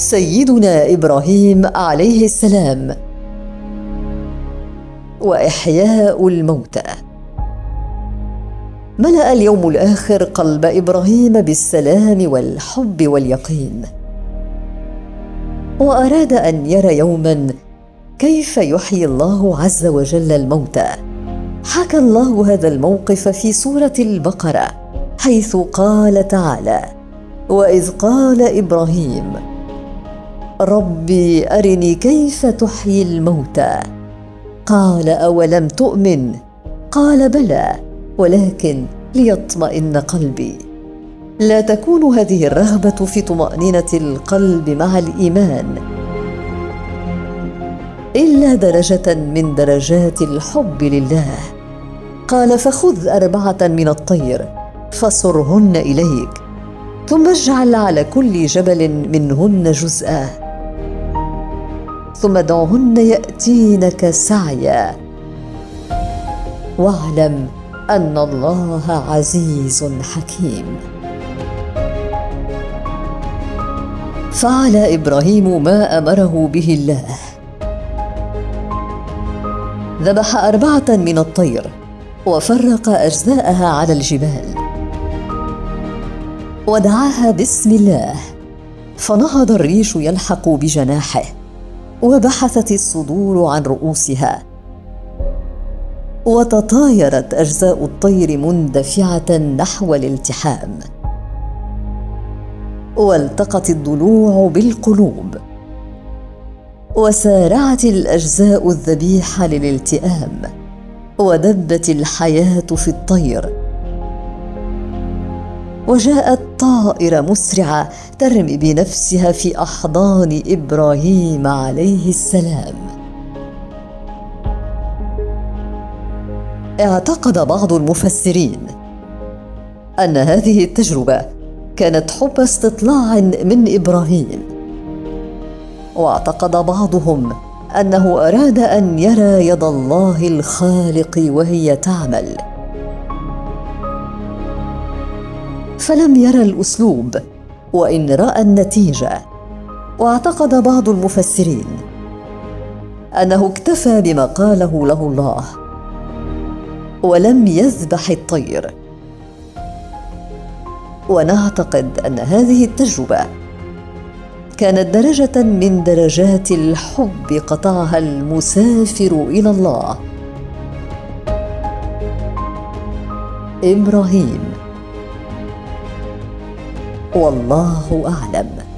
سيدنا إبراهيم عليه السلام. وإحياء الموتى. ملأ اليوم الآخر قلب إبراهيم بالسلام والحب واليقين. وأراد أن يرى يوما كيف يحيي الله عز وجل الموتى. حكى الله هذا الموقف في سورة البقرة حيث قال تعالى وإذ قال إبراهيم ربي أرني كيف تحيي الموتى. قال أولم تؤمن؟ قال بلى ولكن ليطمئن قلبي. لا تكون هذه الرغبه في طمأنينة القلب مع الإيمان. إلا درجة من درجات الحب لله. قال فخذ أربعة من الطير فصرهن إليك ثم اجعل على كل جبل منهن جزءا. ثم دعهن يأتينك سعيا. واعلم أن الله عزيز حكيم. فعل إبراهيم ما أمره به الله. ذبح أربعة من الطير وفرق أجزاءها على الجبال. ودعاها باسم الله. فنهض الريش يلحق بجناحه. وبحثت الصدور عن رؤوسها. وتطايرت أجزاء الطير مندفعة نحو الالتحام. والتقت الضلوع بالقلوب. وسارعت الأجزاء الذبيحة للالتئام. ودبت الحياة في الطير. وجاءت طائرة مسرعة ترمي بنفسها في أحضان إبراهيم عليه السلام. اعتقد بعض المفسرين أن هذه التجربة كانت حب استطلاع من إبراهيم واعتقد بعضهم أنه أراد أن يرى يد الله الخالق وهي تعمل. فلم يرى الأسلوب وإن رأى النتيجة. واعتقد بعض المفسرين أنه اكتفى بما قاله له الله ولم يذبح الطير. ونعتقد أن هذه التجربة كانت درجة من درجات الحب قطعها المسافر إلى الله. إبراهيم والله أعلم.